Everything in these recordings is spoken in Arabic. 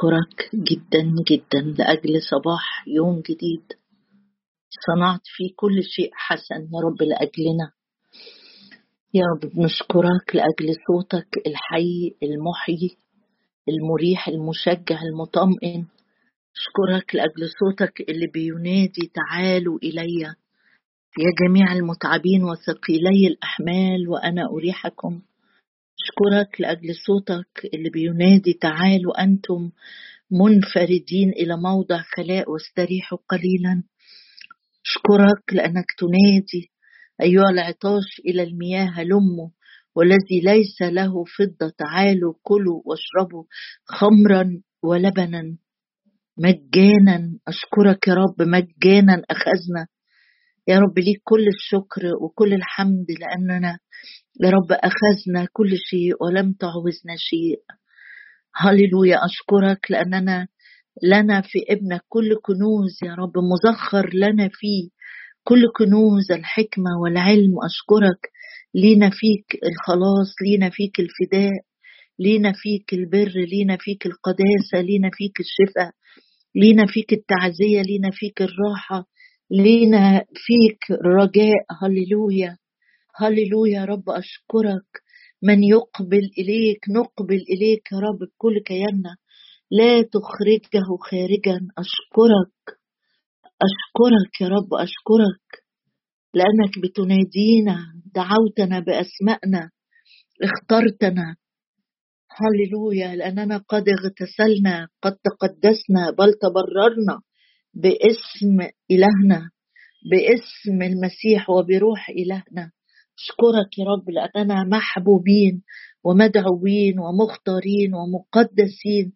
أشكرك جدا جدا لأجل صباح يوم جديد. صنعت فيه كل شيء حسن يا رب لأجلنا. يا رب بنشكرك لأجل صوتك الحي المحيي المريح المشجع المطمئن. أشكرك لأجل صوتك اللي بينادي تعالوا إلي. يا جميع المتعبين وثقيلي الأحمال وأنا أريحكم. أشكرك لأجل صوتك اللي بينادي تعالوا أنتم منفردين إلى موضع خلاء واستريحوا قليلا. أشكرك لأنك تنادي أيها العطاش إلى المياه هلموا والذي ليس له فضة. تعالوا كلوا واشربوا خمرا ولبنا مجانا. أشكرك يا رب مجانا. أخذنا يا رب ليك كل الشكر وكل الحمد لأننا يا رب أخذنا كل شيء ولم تعوزنا شيء. هللويا أشكرك لأننا لنا في ابنك كل كنوز يا رب مزخر لنا فيه كل كنوز الحكمة والعلم. أشكرك لينا فيك الخلاص لينا فيك الفداء لينا فيك البر لينا فيك القداسة لينا فيك الشفاء لينا فيك التعزية لينا فيك الراحة. لينا فيك رجاء. هللويا هللويا يا رب أشكرك. من يقبل إليك نقبل إليك يا رب. بكل كياننا لا تخرجه خارجا. أشكرك أشكرك يا رب أشكرك. لأنك بتنادينا دعوتنا بأسمائنا اخترتنا. هللويا لأننا قد اغتسلنا قد تقدسنا بل تبررنا. باسم إلهنا باسم المسيح وبروح إلهنا. أشكرك يا رب لأننا محبوبين ومدعوين ومختارين ومقدسين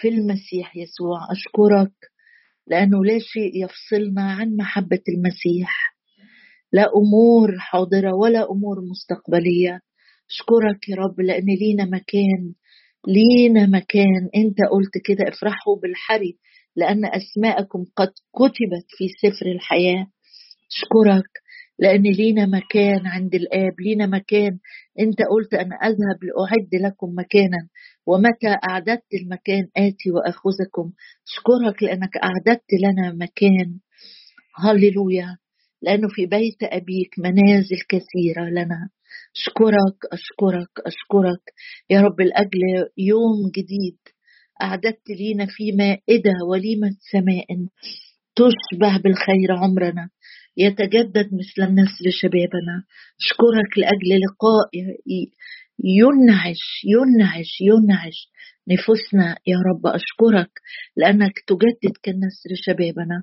في المسيح يسوع. أشكرك لأنه لا شيء يفصلنا عن محبة المسيح. لا أمور حاضرة ولا أمور مستقبلية. أشكرك يا رب لأن لينا مكان لينا مكان. أنت قلت كده افرحوا بالحري لأن أسماءكم قد كتبت في سفر الحياة. أشكرك لأن لينا مكان عند الآب لينا مكان. أنت قلت أنا أذهب لأعد لكم مكانا. ومتى أعددت المكان؟ آتي وأخذكم. أشكرك لأنك أعددت لنا مكان. هللويا. لأنه في بيت أبيك منازل كثيرة لنا. أشكرك أشكرك أشكرك. يا رب لأجل يوم جديد أعددت لينا في مائدة وليمة سماء تشبه بالخير عمرنا يتجدد مثل النسل شبابنا. أشكرك لأجل لقاء ينعش ينعش ينعش نفوسنا يا رب. أشكرك لأنك تجدد كالنسر شبابنا.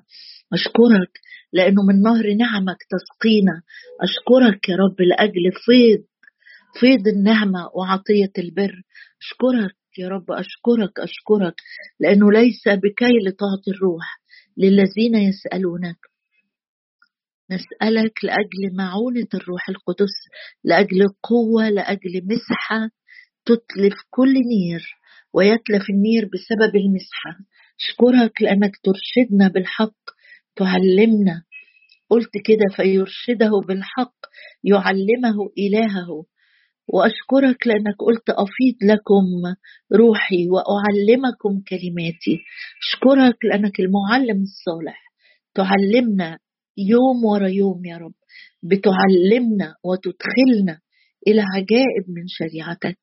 أشكرك لأنه من نهر نعمك تسقينا. أشكرك يا رب لأجل فيض فيض النعمة وعطية البر. أشكرك يا رب أشكرك أشكرك لأنه ليس بكي تعطي الروح للذين يسألونك. نسألك لأجل معونة الروح القدس لأجل قوة لأجل مسحة تتلف كل نير ويتلف النير بسبب المسحة. أشكرك لأنك ترشدنا بالحق تعلمنا. قلت كده فيرشده بالحق يعلمه إلهه. وأشكرك لأنك قلت أفيض لكم روحي وأعلمكم كلماتي. أشكرك لأنك المعلم الصالح. تعلمنا يوم ورا يوم يا رب. بتعلمنا وتدخلنا إلى عجائب من شريعتك.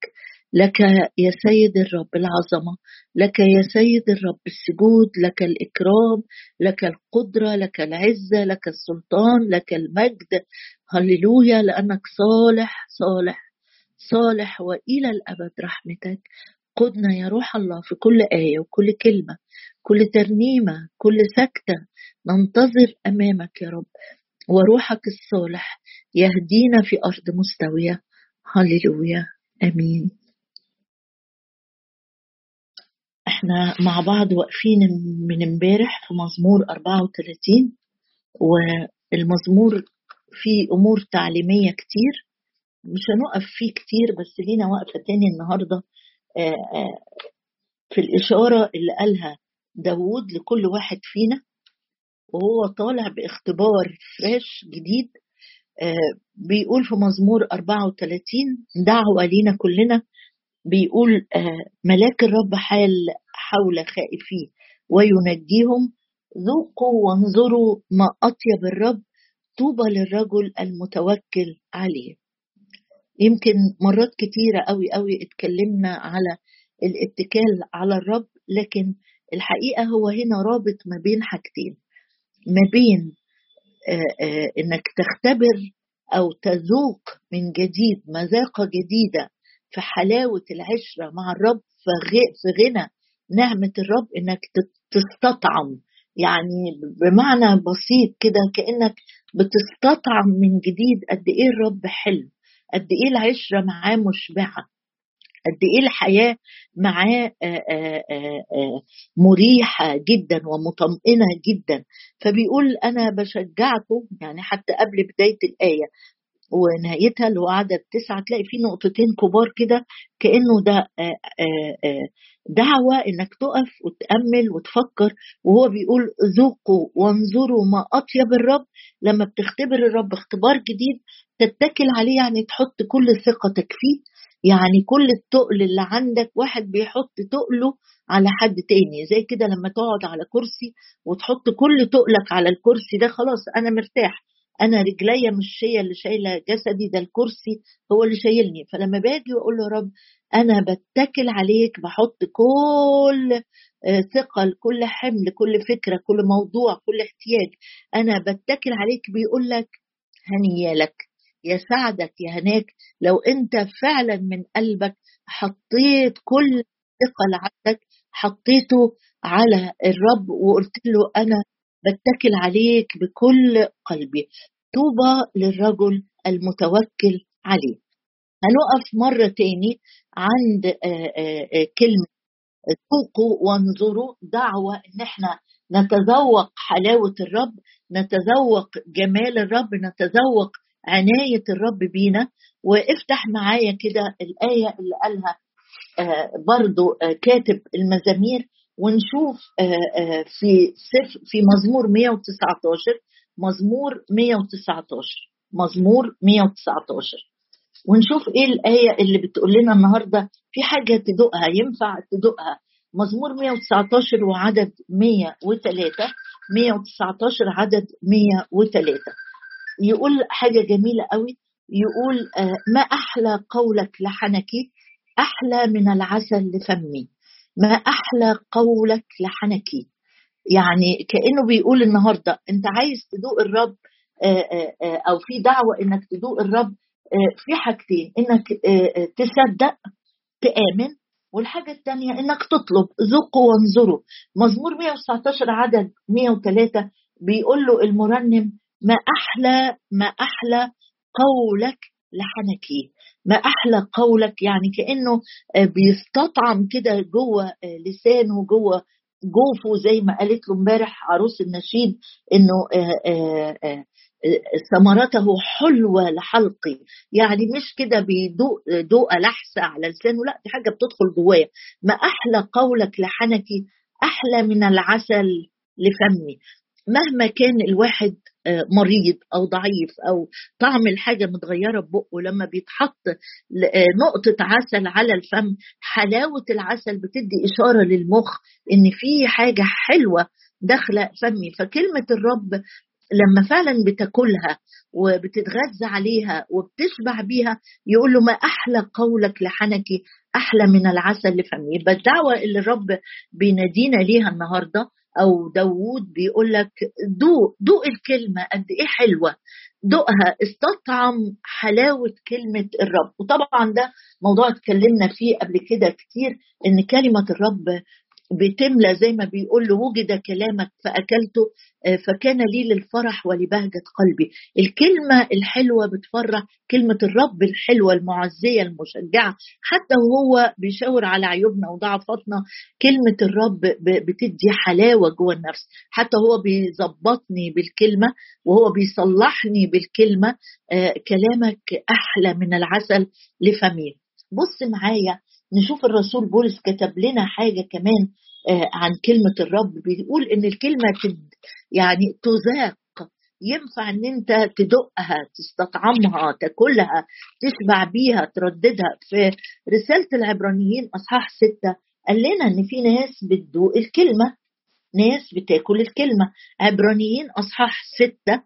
لك يا سيد الرب العظمة لك يا سيد الرب السجود لك الإكرام لك القدرة لك العزة لك السلطان لك المجد. هللويا لأنك صالح صالح. صالح وإلى الأبد رحمتك. قدنا يا روح الله في كل آية وكل كلمة كل ترنيمة كل سكتة. ننتظر أمامك يا رب. وروحك الصالح يهدينا في أرض مستوية. هللويا. آمين. إحنا مع بعض واقفين من امبارح في مزمور 34 والمزمور فيه أمور تعليمية كتير. مش هنقف فيه كتير بس لينا وقفة تاني النهارده آه، آه، في الإشارة اللي قالها داوود لكل واحد فينا وهو طالع باختبار فريش جديد آه، بيقول في مزمور 34 دعوة لينا كلنا بيقول ملاك الرب حال حول خائفيه وينجيهم ذوقوا وانظروا ما أطيب الرب طوبى للرجل المتوكل عليه. يمكن مرات كتيرة قوي قوي اتكلمنا على الاتكال على الرب لكن الحقيقة هو هنا رابط ما بين حاجتين. ما بين إنك تختبر أو تذوق من جديد مذاقة جديدة في حلاوة العشرة مع الرب في غنى نعمة الرب إنك تستطعم. يعني بمعنى بسيط كده كأنك بتستطعم من جديد قد إيه الرب حلو. قد إيه العشره معاه مشبعة؟ قد إيه الحياة معاه مريحة جدا ومطمئنة جدا؟ فبيقول أنا بشجعكم يعني حتى قبل بداية الآية ونهايتها اللي هو عدد تسعة تلاقي فيه نقطتين كبار كده كأنه ده آه، آه، آه، دعوة إنك تقف وتأمل وتفكر وهو بيقول ذوقوا وانظروا ما أطيب الرب. لما بتختبر الرب اختبار جديد تتكل عليه يعني تحط كل ثقتك فيه يعني كل التقل اللي عندك واحد بيحط تقله على حد تاني. زي كده لما تقعد على كرسي وتحط كل تقلك على الكرسي ده خلاص أنا مرتاح. أنا رجليا مش هي اللي شايلة جسدي ده الكرسي هو اللي شايلني. فلما باجي وأقول له يا رب أنا بتكل عليك بحط كل آه، ثقل كل حمل كل فكرة كل موضوع كل احتياج أنا بتكل عليك. بيقول لك هنيالك يساعدك يا هناك. لو أنت فعلا من قلبك حطيت كل ثقل عندك حطيته على الرب وقلت له أنا بتكل عليك بكل قلبي. طوبى للرجل المتوكل عليه. هنقف مرة تاني عند آه، آه، آه، كلمة ذوقوا وانظروا. دعوة إن إحنا نتذوق حلاوة الرب نتذوق جمال الرب نتذوق عناية الرب بينا. وافتح معايا كده الآية اللي قالها برضو كاتب المزامير. ونشوف آه، آه، في سف في مزمور 119 مزمور 119 مزمور 119 ونشوف إيه الآية اللي بتقول لنا النهارده. في حاجة تدوقها ينفع تدوقها. مزمور 119 وعدد 103 119 عدد 103 يقول حاجة جميلة قوي. يقول آه، ما أحلى قولك لحنكي؟ أحلى من العسل لفمي. ما أحلى قولك لحنكي يعني كأنه بيقول النهاردة أنت عايز تدوق الرب آه، آه، آه، أو في دعوة إنك تدوق الرب في حاجتين إنك تصدق تآمن والحاجة الثانية إنك تطلب ذوقوا وانظروا مزمور 119 عدد 103 بيقول له المرنم ما أحلى ما أحلى قولك لحنكي ما أحلى قولك؟ يعني كأنه آه، بيستطعم كده جوه آه، لسانه جوه جوفه زي ما قالت له امبارح عروس النشيد إنه آه، ثمرته حلوة لحلقي. يعني مش كده بيدوق دوقة لحسة على لسانه لا دي حاجة بتدخل جواه. ما أحلى قولك لحنكي أحلى من العسل لفمي. مهما كان الواحد مريض أو ضعيف أو طعم الحاجة متغيرة ببقه لما بيتحط آه، نقطة عسل على الفم حلاوة العسل بتدي إشارة للمخ إن في حاجة حلوة داخلة فمي. فكلمة الرب لما فعلا بتاكلها وبتتغذى عليها وبتشبع بيها يقول له ما أحلى قولك لحنكي أحلى من العسل لفمي. يبقى الدعوة اللي الرب بينادينا ليها النهارده أو داوود بيقول لك دوق دوق الكلمة قد إيه حلوة. دوقها استطعم حلاوة كلمة الرب. وطبعا ده موضوع اتكلمنا فيه قبل كده كتير إن كلمة الرب بتملى زي ما بيقول له وجد كلامك فأكلته آه، فكان لي للفرح ولبهجة قلبي. الكلمة الحلوة بتفرح كلمة الرب الحلوة المعزية المشجعة حتى وهو بيشاور على عيوبنا وضعفاتنا كلمة الرب بتدي حلاوة جوه النفس. حتى هو بيظبطني بالكلمة وهو بيصلحني بالكلمة آه، كلامك أحلى من العسل لفمي بص معايا نشوف الرسول بولس كتب لنا حاجة كمان آه، عن كلمة الرب. بيقول إن الكلمة يعني تذاق. ينفع إن أنت تدقها تستطعمها تاكلها تشبع بيها ترددها. في رسالة العبرانيين أصحاح ستة قال لنا إن في ناس بتدوق الكلمة ناس بتاكل الكلمة. عبرانيين أصحاح ستة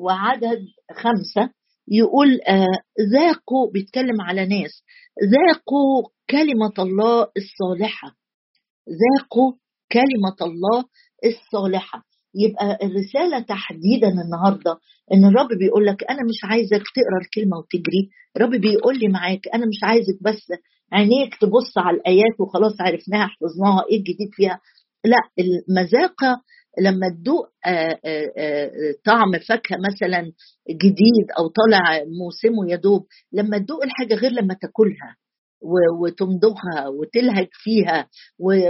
وعدد خمسة يقول آه ذاقوا بيتكلم على ناس ذاقوا كلمة الله الصالحة. ذاقوا كلمة الله الصالحة. يبقى الرسالة تحديدا النهارده إن الرب بيقول لك أنا مش عايزك تقرأ الكلمة وتجري. الرب بيقول لي معاك أنا مش عايزك بس عينيك تبص على الآيات وخلاص عرفناها حفظناها إيه الجديد فيها. لا المذاقة لما تدوق آه، آه، آه، طعم فاكهة مثلا جديد أو طالع موسمه يا دوب لما تدوق الحاجة غير لما تاكلها وتمضغها وتلهج فيها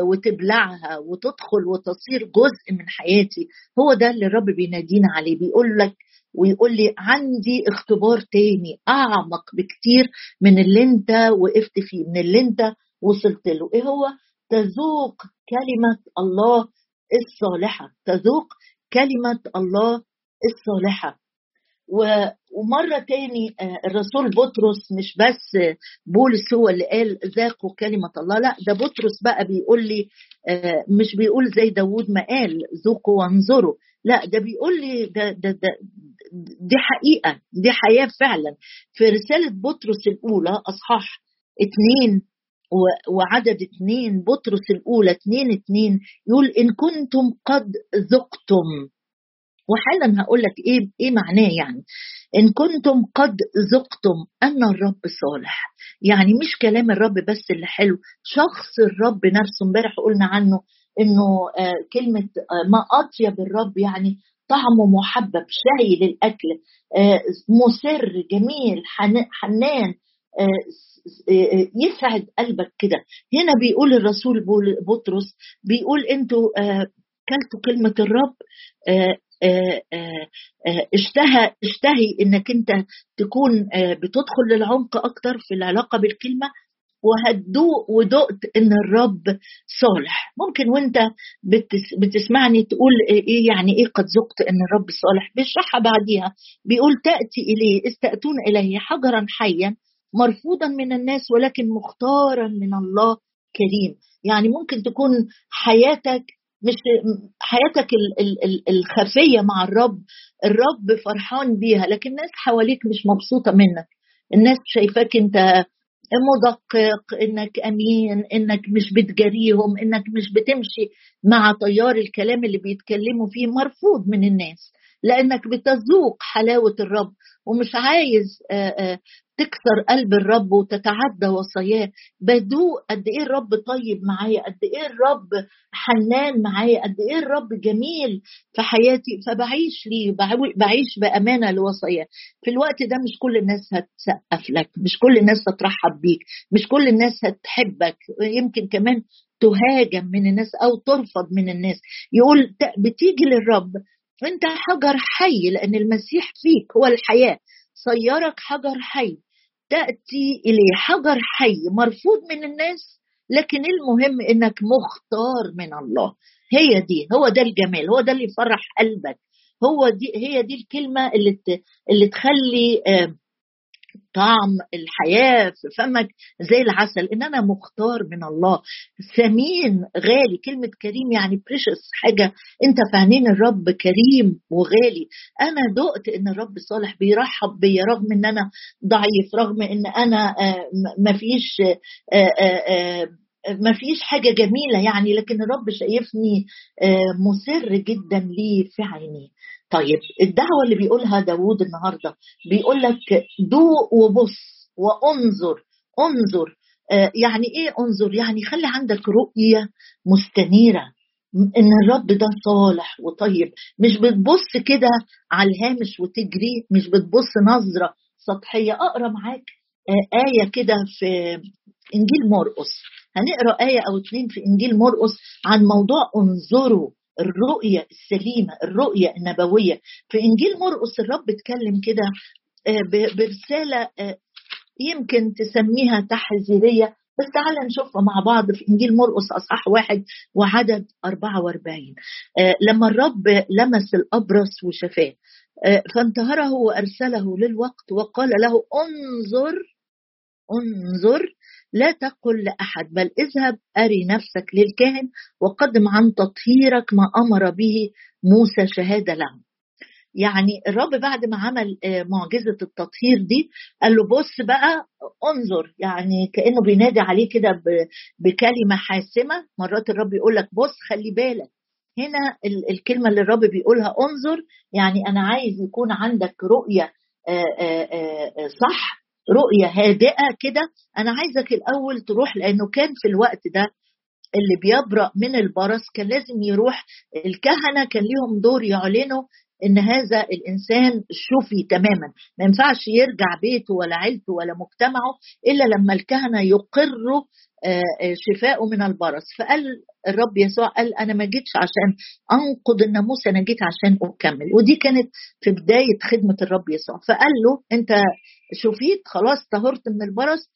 وتبلعها وتدخل وتصير جزء من حياتي هو ده اللي الرب بينادينا عليه بيقول لك ويقول لي عندي اختبار تاني أعمق بكتير من اللي أنت وقفت فيه من اللي أنت وصلت له إيه هو؟ تذوق كلمة الله الصالحة تذوق كلمة الله الصالحة. ومرة تاني آه، الرسول بطرس مش بس بولس هو اللي قال ذاقوا كلمة الله لا ده بطرس بقى بيقول لي آه، مش بيقول زي داود ما قال ذوقوا وانظروا لا ده بيقول لي ده, ده, ده دي حقيقة دي حياة فعلا. في رسالة بطرس الأولى أصحاح اتنين وعدد اتنين بطرس الأولى اتنين اتنين يقول إن كنتم قد ذقتم. وحالا هقول لك إيه إيه معناه يعني. إن كنتم قد ذقتم أن الرب صالح. يعني مش كلام الرب بس اللي حلو. شخص الرب نفسه امبارح قلنا عنه إنه آه كلمة آه ما أطيب الرب يعني طعمه محبب شهي للأكل آه مسر جميل حنان يسعد قلبك كده. هنا بيقول الرسول بطرس بيقول أنتوا آه، كلتوا كلمة الرب آه، آه، آه، اشتهى اشتهي انك انت تكون بتدخل للعمق أكتر في العلاقة بالكلمة. وهتدوق ودقت ان الرب صالح. ممكن وانت بتسمعني تقول إيه يعني إيه قد ذقت إن الرب صالح؟ بيشرحها بعديها. بيقول تأتي إليه استأتون إليه حجرا حيا. مرفوضا من الناس ولكن مختارا من الله كريم. يعني ممكن تكون حياتك مش حياتك الخفية مع الرب الرب فرحان بيها لكن الناس حواليك مش مبسوطة منك. الناس شايفاك انت مدقق انك أمين انك مش بتجاريهم انك مش بتمشي مع تيار الكلام اللي بيتكلموا فيه مرفوض من الناس. لأنك بتذوق حلاوة الرب ومش عايز تكسر قلب الرب وتتعدى وصاياه. بدوق قد إيه الرب طيب معايا قد إيه الرب حنان معايا قد إيه الرب جميل في حياتي. فبعيش ليه بعيش بأمانة لوصاياه. في الوقت ده مش كل الناس هتسقف لك مش كل الناس هترحب بيك مش كل الناس هتحبك. يمكن كمان تهاجم من الناس أو ترفض من الناس. يقول بتيجي للرب انت حجر حي لأن المسيح فيك هو الحياة. صيرك حجر حي تأتي اليه حجر حي مرفوض من الناس لكن المهم إنك مختار من الله. هي دي هو ده الجمال هو ده اللي يفرح قلبك. هو دي هي دي الكلمة اللي اللي تخلي طعم الحياة في فمك زي العسل إن أنا مختار من الله. ثمين غالي كلمة كريم يعني بريشس حاجة. أنت في عينين الرب كريم وغالي. أنا دقت إن الرب صالح بيرحب بيا رغم إن أنا ضعيف رغم إن أنا آه، مفيش آه، آه، ما فيش حاجة جميلة يعني لكن الرب شايفني مسر جدا لي في عينيه. طيب الدعوة اللي بيقولها داوود النهاردة بيقول لك دوق وبص وانظر انظر آه يعني إيه انظر؟ يعني خلي عندك رؤية مستنيرة إن الرب ده صالح وطيب. مش بتبص كده على الهامش وتجري مش بتبص نظرة سطحية. أقرأ معاك آه آية كده في إنجيل مرقس. هنقرأ آية أو اتنين في إنجيل مرقس عن موضوع انظروا. الرؤية السليمة الرؤية النبوية. في إنجيل مرقس الرب اتكلم كده آه، برسالة آه، يمكن تسميها تحذيرية. بس تعال نشوفها مع بعض في إنجيل مرقس أصحاح واحد وعدد 44 آه لما الرب لمس الأبرص وشفاه فانتهره وأرسله للوقت وقال له انظر انظر لا تقل لأحد بل اذهب أري نفسك للكاهن وقدم عن تطهيرك ما أمر به موسى شهادة له. يعني الرب بعد ما عمل آه، معجزة التطهير دي قال له بص بقى انظر يعني كأنه بينادي عليه كده بكلمة حاسمة. مرات الرب يقول لك بص خلي بالك. هنا الكلمة اللي الرب بيقولها انظر يعني أنا عايز يكون عندك رؤية آه، آه، صح رؤية هادئة كده. أنا عايزك الأول تروح لأنه كان في الوقت ده اللي بيبرأ من البرص كان لازم يروح. الكهنة كان ليهم دور يعلنوا إن هذا الإنسان شفي تماما. ما ينفعش يرجع بيته ولا عيلته ولا مجتمعه إلا لما الكهنة يقروا شفاءه من البرص. فقال الرب يسوع قال أنا ما جيتش عشان أنقض الناموس أنا جيت عشان أكمل. ودي كانت في بداية خدمة الرب يسوع. فقال له أنت شفيت خلاص طهرت من البرص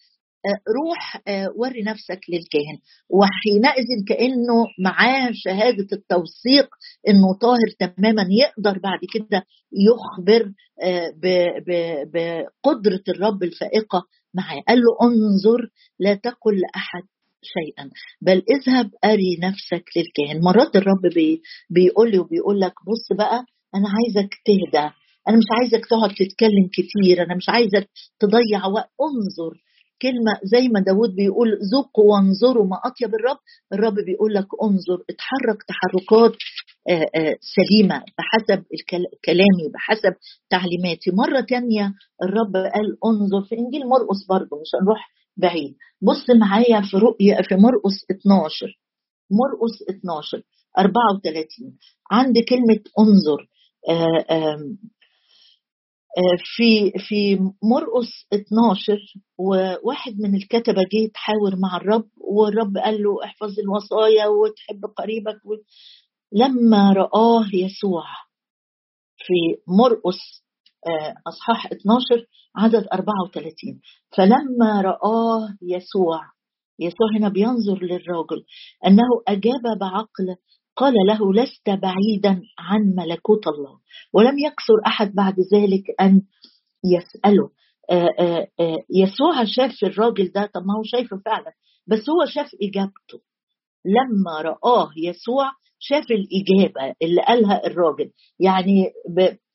روح آه، وري نفسك للكاهن. وحينئذ كأنه معاه شهادة التوثيق إنه طاهر تماما يقدر بعد كده يخبر آه، بقدرة الرب الفائقة معاه. قال له انظر لا تقل لاحد شيئا بل اذهب أري نفسك للكاهن. مرات الرب بي بيقول لي وبيقول لك بص بقى أنا عايزك تهدى. أنا مش عايزك تقعد تتكلم كتير أنا مش عايزك تضيع وقت. انظر كلمة زي ما داود بيقول ذوقوا وانظروا ما أطيب الرب الرب بيقول لك انظر اتحرك تحركات آه، آه، سليمة بحسب كلامي بحسب تعليماتي. مرة تانية الرب قال انظر في إنجيل مرقس برضه مش هنروح بعيد. بص معايا في رؤيا في مرقس 12 مرقس 12 34 عند كلمة انظر آه، في في مرقس 12 وواحد من الكتبة جه يتحاور مع الرب والرب قال له احفظ الوصايا وتحب قريبك لما رآه يسوع في مرقس آه، أصحاح 12 عدد 34 فلما رآه يسوع يسوع هنا بينظر للراجل أنه أجاب بعقل قال له لست بعيدا عن ملكوت الله. ولم يكثر أحد بعد ذلك أن يسأله. آآ آآ يسوع شاف الراجل ده طب ما هو شايفه فعلا بس هو شاف إجابته. لما رآه يسوع شاف الإجابة اللي قالها الراجل. يعني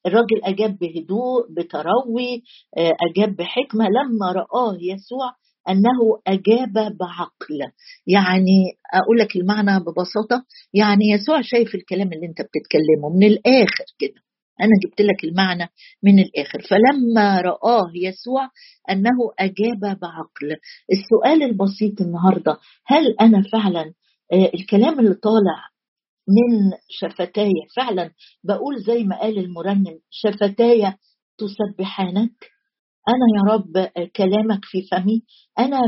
الراجل أجاب بهدوء بتروي أجاب بحكمة. لما رآه يسوع أنه أجاب بعقل. يعني أقول لك المعنى ببساطة. يعني يسوع شايف الكلام اللي أنت بتتكلمه من الآخر كده. أنا جبت لك المعنى من الآخر. فلما رآه يسوع أنه أجاب بعقل. السؤال البسيط النهارده هل أنا فعلا آه، الكلام اللي طالع من شفتاي فعلا بقول زي ما قال المرنم شفتاي تسبحانك؟ أنا يا رب كلامك في فمي أنا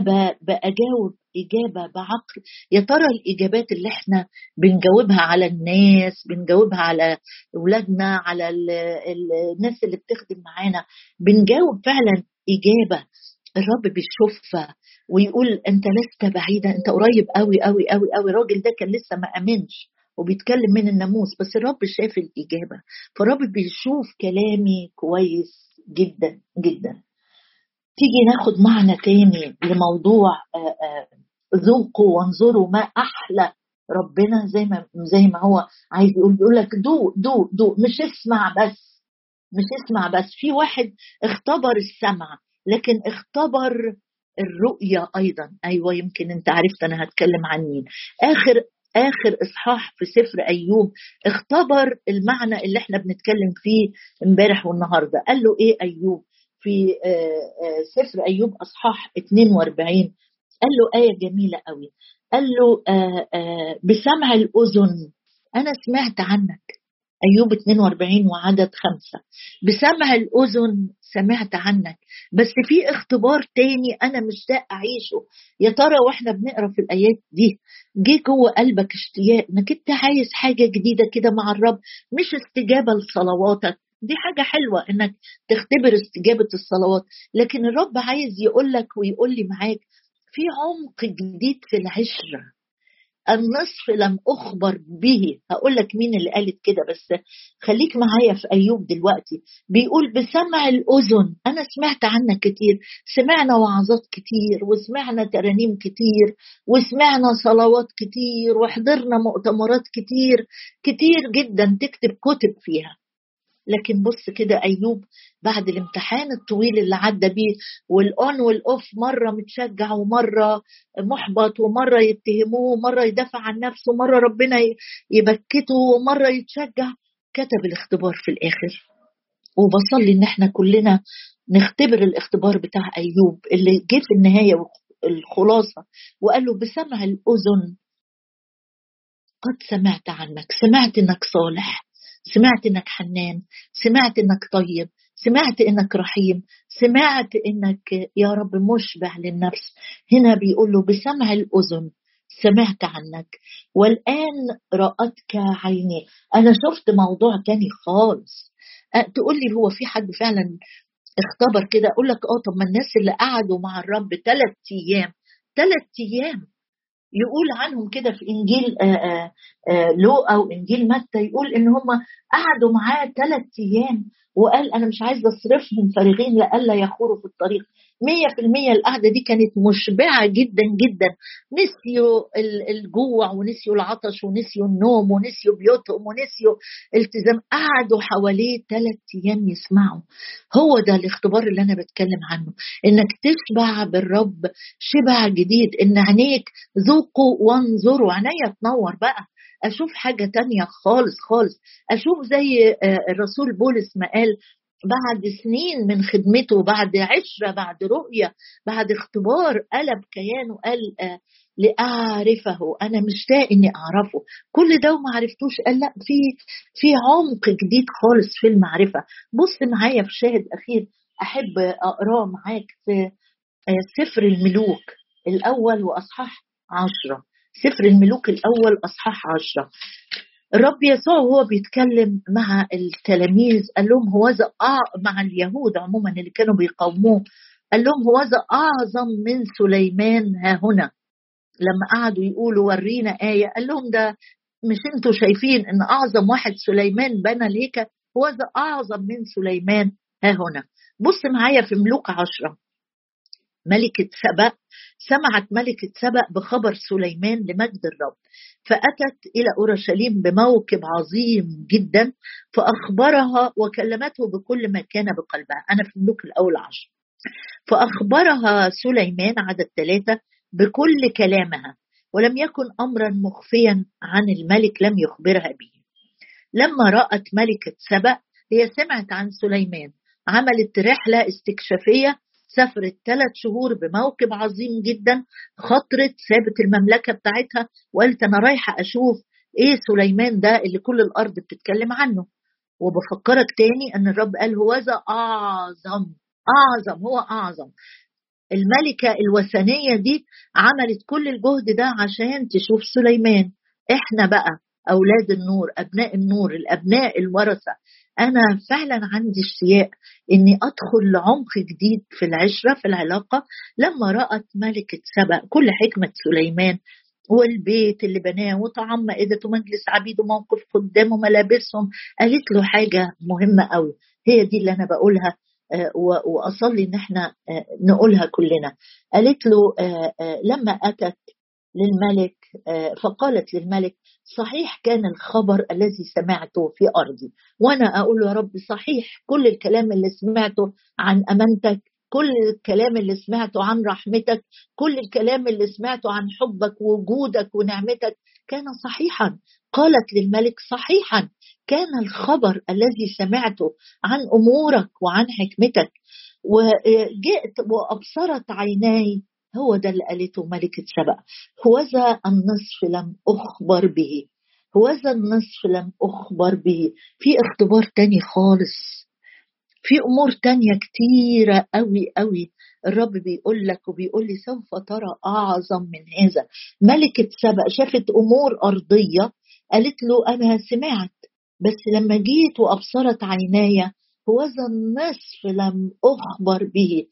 بأجاوب إجابة بعقل. يا ترى الإجابات اللي إحنا بنجاوبها على الناس بنجاوبها على أولادنا على الناس اللي بتخدم معانا بنجاوب فعلا إجابة؟ الرب بيشوفها ويقول أنت لست بعيدا أنت قريب قوي قوي قوي قوي الراجل ده كان لسه ما أمنش وبيتكلم من الناموس بس الرب شاف الإجابة. فالرب بيشوف كلامي كويس جدا جدا. تيجي ناخد معنى تاني لموضوع آه، آه، ذوقوا وانظروا ما أحلى ربنا زي ما زي ما هو عايز يقول. بيقول لك دوق دوق دوق مش اسمع بس مش اسمع بس. في واحد اختبر السمع لكن اختبر الرؤية أيضا. أيوة يمكن أنت عرفت أنا هتكلم عن مين. آخر آخر إصحاح في سفر أيوب اختبر المعنى اللي إحنا بنتكلم فيه امبارح والنهاردة. قال له إيه أيوب؟ في آه، آه، سفر أيوب أصحاح 42 قال له آية جميلة قوي. قال له آه، بسمع الأذن. أنا سمعت عنك. أيوب 42 وعدد خمسة. بسمع الأذن سمعت عنك. بس في اختبار تاني أنا مشتاق أعيشه. يا ترى وإحنا بنقرأ في الآيات دي؟ جه جوه قلبك اشتياق إنك أنت عايز حاجة جديدة كده مع الرب مش استجابة لصلواتك. دي حاجة حلوة إنك تختبر استجابة الصلوات. لكن الرب عايز يقول لك ويقول لي معاك في عمق جديد في العشرة. النصف لم أخبر به. هقول لك مين اللي قالت كده بس خليك معايا في أيوب دلوقتي. بيقول بسمع الأذن. أنا سمعت عنك كتير. سمعنا وعظات كتير وسمعنا ترانيم كتير وسمعنا صلوات كتير وحضرنا مؤتمرات كتير. كتير جدا تكتب كتب فيها. لكن بص كده أيوب بعد الامتحان الطويل اللي عدى بيه والأون والأوف مرة متشجع ومرة محبط ومرة يتهموه ومرة يدافع عن نفسه ومرة ربنا يبكته ومرة يتشجع كتب الاختبار في الآخر. وبصلي إن إحنا كلنا نختبر الاختبار بتاع أيوب اللي جه في النهاية الخلاصة وقال له بسمع الأذن. قد سمعت عنك سمعت إنك صالح. سمعت إنك حنان سمعت إنك طيب سمعت إنك رحيم سمعت إنك يا رب مشبع للنفس. هنا بيقول له بسمع الأذن سمعت عنك والآن رأتك عيني. أنا شفت موضوع تاني خالص. تقول لي هو في حد فعلا اختبر كده؟ أقول لك آه طب ما الناس اللي قعدوا مع الرب ثلاث أيام ثلاث أيام يقول عنهم كده في إنجيل لو أو إنجيل متى يقول إن هم قعدوا معاه ثلاث أيام وقال أنا مش عايز أصرفهم فارغين لئلا يخوروا في الطريق. مية في المية القعدة دي كانت مشبعة جدا جدا. نسيوا الجوع ونسيوا العطش ونسيوا النوم ونسيوا بيوتهم ونسيوا التزام. قعدوا حواليه ثلاث أيام يسمعوا. هو ده الاختبار اللي أنا بتكلم عنه. إنك تشبع بالرب شبع جديد. إن عينيك ذوقوا وانظروا. عينيا تنور بقى. أشوف حاجة تانية خالص خالص. أشوف زي الرسول بولس ما قال بعد سنين من خدمته بعد عشرة بعد رؤية بعد اختبار قلب كيانه قال آه لأعرفه. أنا مشتاق إني أعرفه. كل ده وما عرفتوش. قال لا في في عمق جديد خالص في المعرفة. بص معايا في شاهد أخير. أحب أقرأه معاك في سفر الملوك الأول وأصحاح عشرة. سفر الملوك الأول أصحاح عشرة. الرب يسوع وهو بيتكلم مع التلاميذ قال لهم هو مع اليهود عموما اللي كانوا بيقاوموه قال لهم هو أعظم من سليمان ها هنا. لما قعدوا يقولوا ورينا آية قال لهم ده مش أنتوا شايفين إن أعظم واحد سليمان بنى الهيكل هو أعظم من سليمان ها هنا. بص معايا في ملوك عشرة. ملكة سبأ سمعت ملكة سبأ بخبر سليمان لمجد الرب فأتت إلى أورشليم بموكب عظيم جدا فأخبرها وكلمته بكل ما كان بقلبها. أنا في الملوك الأول عشر. فأخبرها سليمان عدد ثلاثة بكل كلامها ولم يكن أمرا مخفيا عن الملك لم يخبرها به. لما رأت ملكة سبأ هي سمعت عن سليمان عملت رحلة استكشافية سافرت ثلاث شهور بموكب عظيم جدا خطرت سابت المملكة بتاعتها وقالت أنا رايحة أشوف إيه سليمان ده اللي كل الأرض بتتكلم عنه. وبفكرك تاني إن الرب قال هو ذا أعظم أعظم هو أعظم. الملكة الوثنية دي عملت كل الجهد ده عشان تشوف سليمان. إحنا بقى أولاد النور أبناء النور الأبناء الورثة. أنا فعلا عندي اشتياق إني أدخل لعمق جديد في العشرة في العلاقة لما رأت ملكة سبأ كل حكمة سليمان والبيت اللي بناه وطعام مائدته مجلس عبيد وموقف قدامه ملابسهم قالت له حاجة مهمة قوي هي دي اللي أنا بقولها وأصلي إن إحنا نقولها كلنا. قالت له لما أتت للملك فقالت للملك صحيح كان الخبر الذي سمعته في أرضي وأنا أقول يا رب صحيح كل الكلام اللي سمعته عن أمانتك كل الكلام اللي سمعته عن رحمتك كل الكلام اللي سمعته عن حبك ووجودك ونعمتك كان صحيحا. قالت للملك صحيحا كان الخبر الذي سمعته عن أمورك وعن حكمتك وجئت وأبصرت عيناي هو ده اللي قالته ملكة سبأ هوذا النصف لم أخبر به. هوذا النصف لم أخبر به. في اختبار تاني خالص. في أمور تانية كتيرة قوي قوي الرب بيقول لك وبيقول لي سوف ترى أعظم من هذا. ملكة سبأ شافت أمور أرضية. قالت له أنا سمعت. بس لما جيت وأبصرت عيناي هوذا النصف لم أخبر به.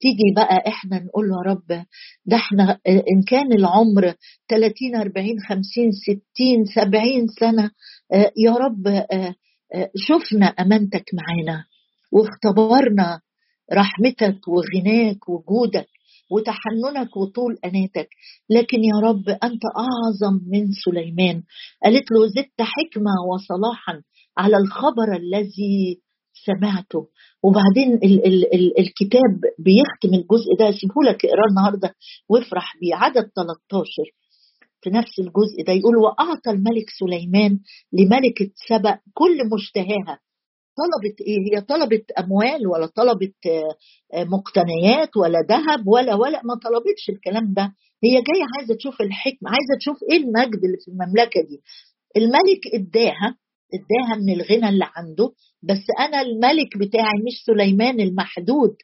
تيجي بقى إحنا نقول يا رب ده إحنا إن كان العمر 30 40 50 60 70 سنة يا رب شفنا أمانتك معانا واختبرنا رحمتك وغناك وجودك وتحننك وطول أناتك. لكن يا رب أنت أعظم من سليمان. قالت له زدت حكمة وصلاحا على الخبر الذي سمعته. وبعدين ال ال ال الكتاب بيختم الجزء ده سيبه لك اقراه النهارده وافرح بيه. عدد 13 في نفس الجزء ده يقول وأعطى الملك سليمان لملكة سبأ كل مشتهاها. طلبت إيه؟ هي طلبت أموال ولا طلبت مقتنيات ولا ذهب ولا ولأ؟ ما طلبتش الكلام ده. هي جاية عايزة تشوف الحكمة عايزة تشوف إيه المجد اللي في المملكة دي. الملك اداها اداها من الغنى اللي عنده بس أنا الملك بتاعي مش سليمان المحدود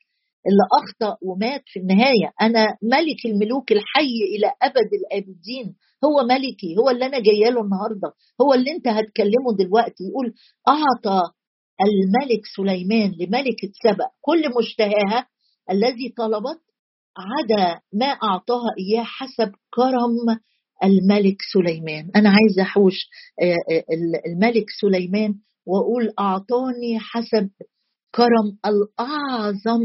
اللي أخطأ ومات في النهاية. أنا ملك الملوك الحي إلى أبد الآبدين. هو ملكي هو اللي أنا جاية له النهارده. هو اللي أنت هتكلمه دلوقتي. يقول أعطى الملك سليمان لملكة سبأ. كل مشتهاها الذي طلبت عدا ما أعطاها إياه حسب كرم الملك سليمان. أنا عايزة أحوش الملك سليمان وأقول أعطاني حسب كرم الأعظم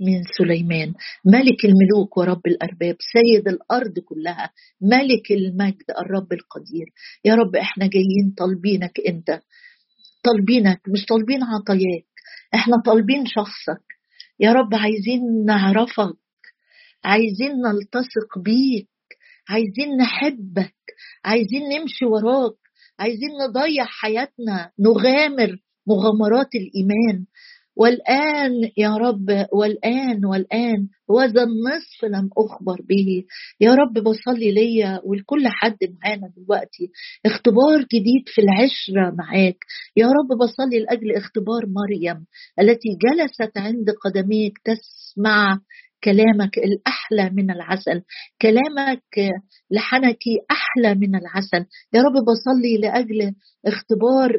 من سليمان. ملك الملوك ورب الأرباب سيد الأرض كلها ملك المجد الرب القدير. يا رب إحنا جايين طالبينك أنت. طالبينك مش طالبين عطاياك إحنا طالبين شخصك. يا رب عايزين نعرفك عايزين نلتصق بيك عايزين نحبك عايزين نمشي وراك. عايزين نضيع حياتنا نغامر مغامرات الإيمان. والآن يا رب والآن والآن وذا النصف لم أخبر به. يا رب بصلي ليا ولكل حد معانا دلوقتي. اختبار جديد في العشرة معاك. يا رب بصلي لأجل اختبار مريم التي جلست عند قدميك تسمع كلامك الأحلى من العسل. كلامك لحنكي أحلى من العسل. يا رب بصلي لأجل اختبار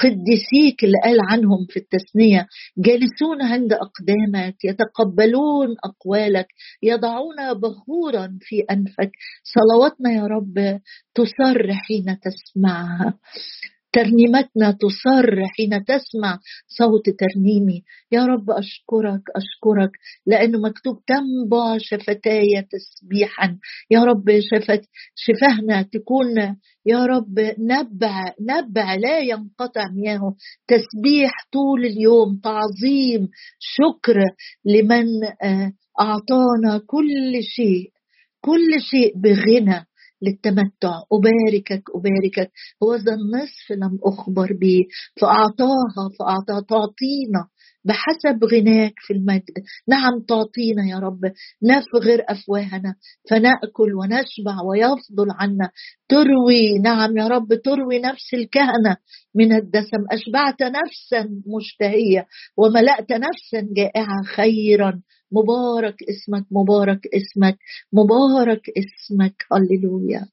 قديسيك اللي قال عنهم في التثنية. جالسون عند أقدامك يتقبلون أقوالك يضعون بخورا في أنفك. صلواتنا يا رب تسر حين تسمعها. ترنيمتنا تصر حين تسمع صوت ترنيمي. يا رب أشكرك أشكرك لأنه مكتوب تنبع شفتاي تسبيحا. يا رب شفت شفهنا تكون. يا رب نبع نبع لا ينقطع مياهه تسبيح طول اليوم تعظيم شكر لمن أعطانا كل شيء كل شيء بغنى. للتمتع. أباركك أباركك. هو ذا النصف لم أخبر به. فأعطاها فأعطاها تعطينا بحسب غناك في المجد. نعم تعطينا يا رب. نفغر أفواهنا. فنأكل ونشبع ويفضل عنا. تروي نعم يا رب تروي نفس الكهنة من الدسم. أشبعت نفسا مشتهية. وملأت نفسا جائعة خيرا. مبارك اسمك مبارك اسمك مبارك اسمك. هللويا.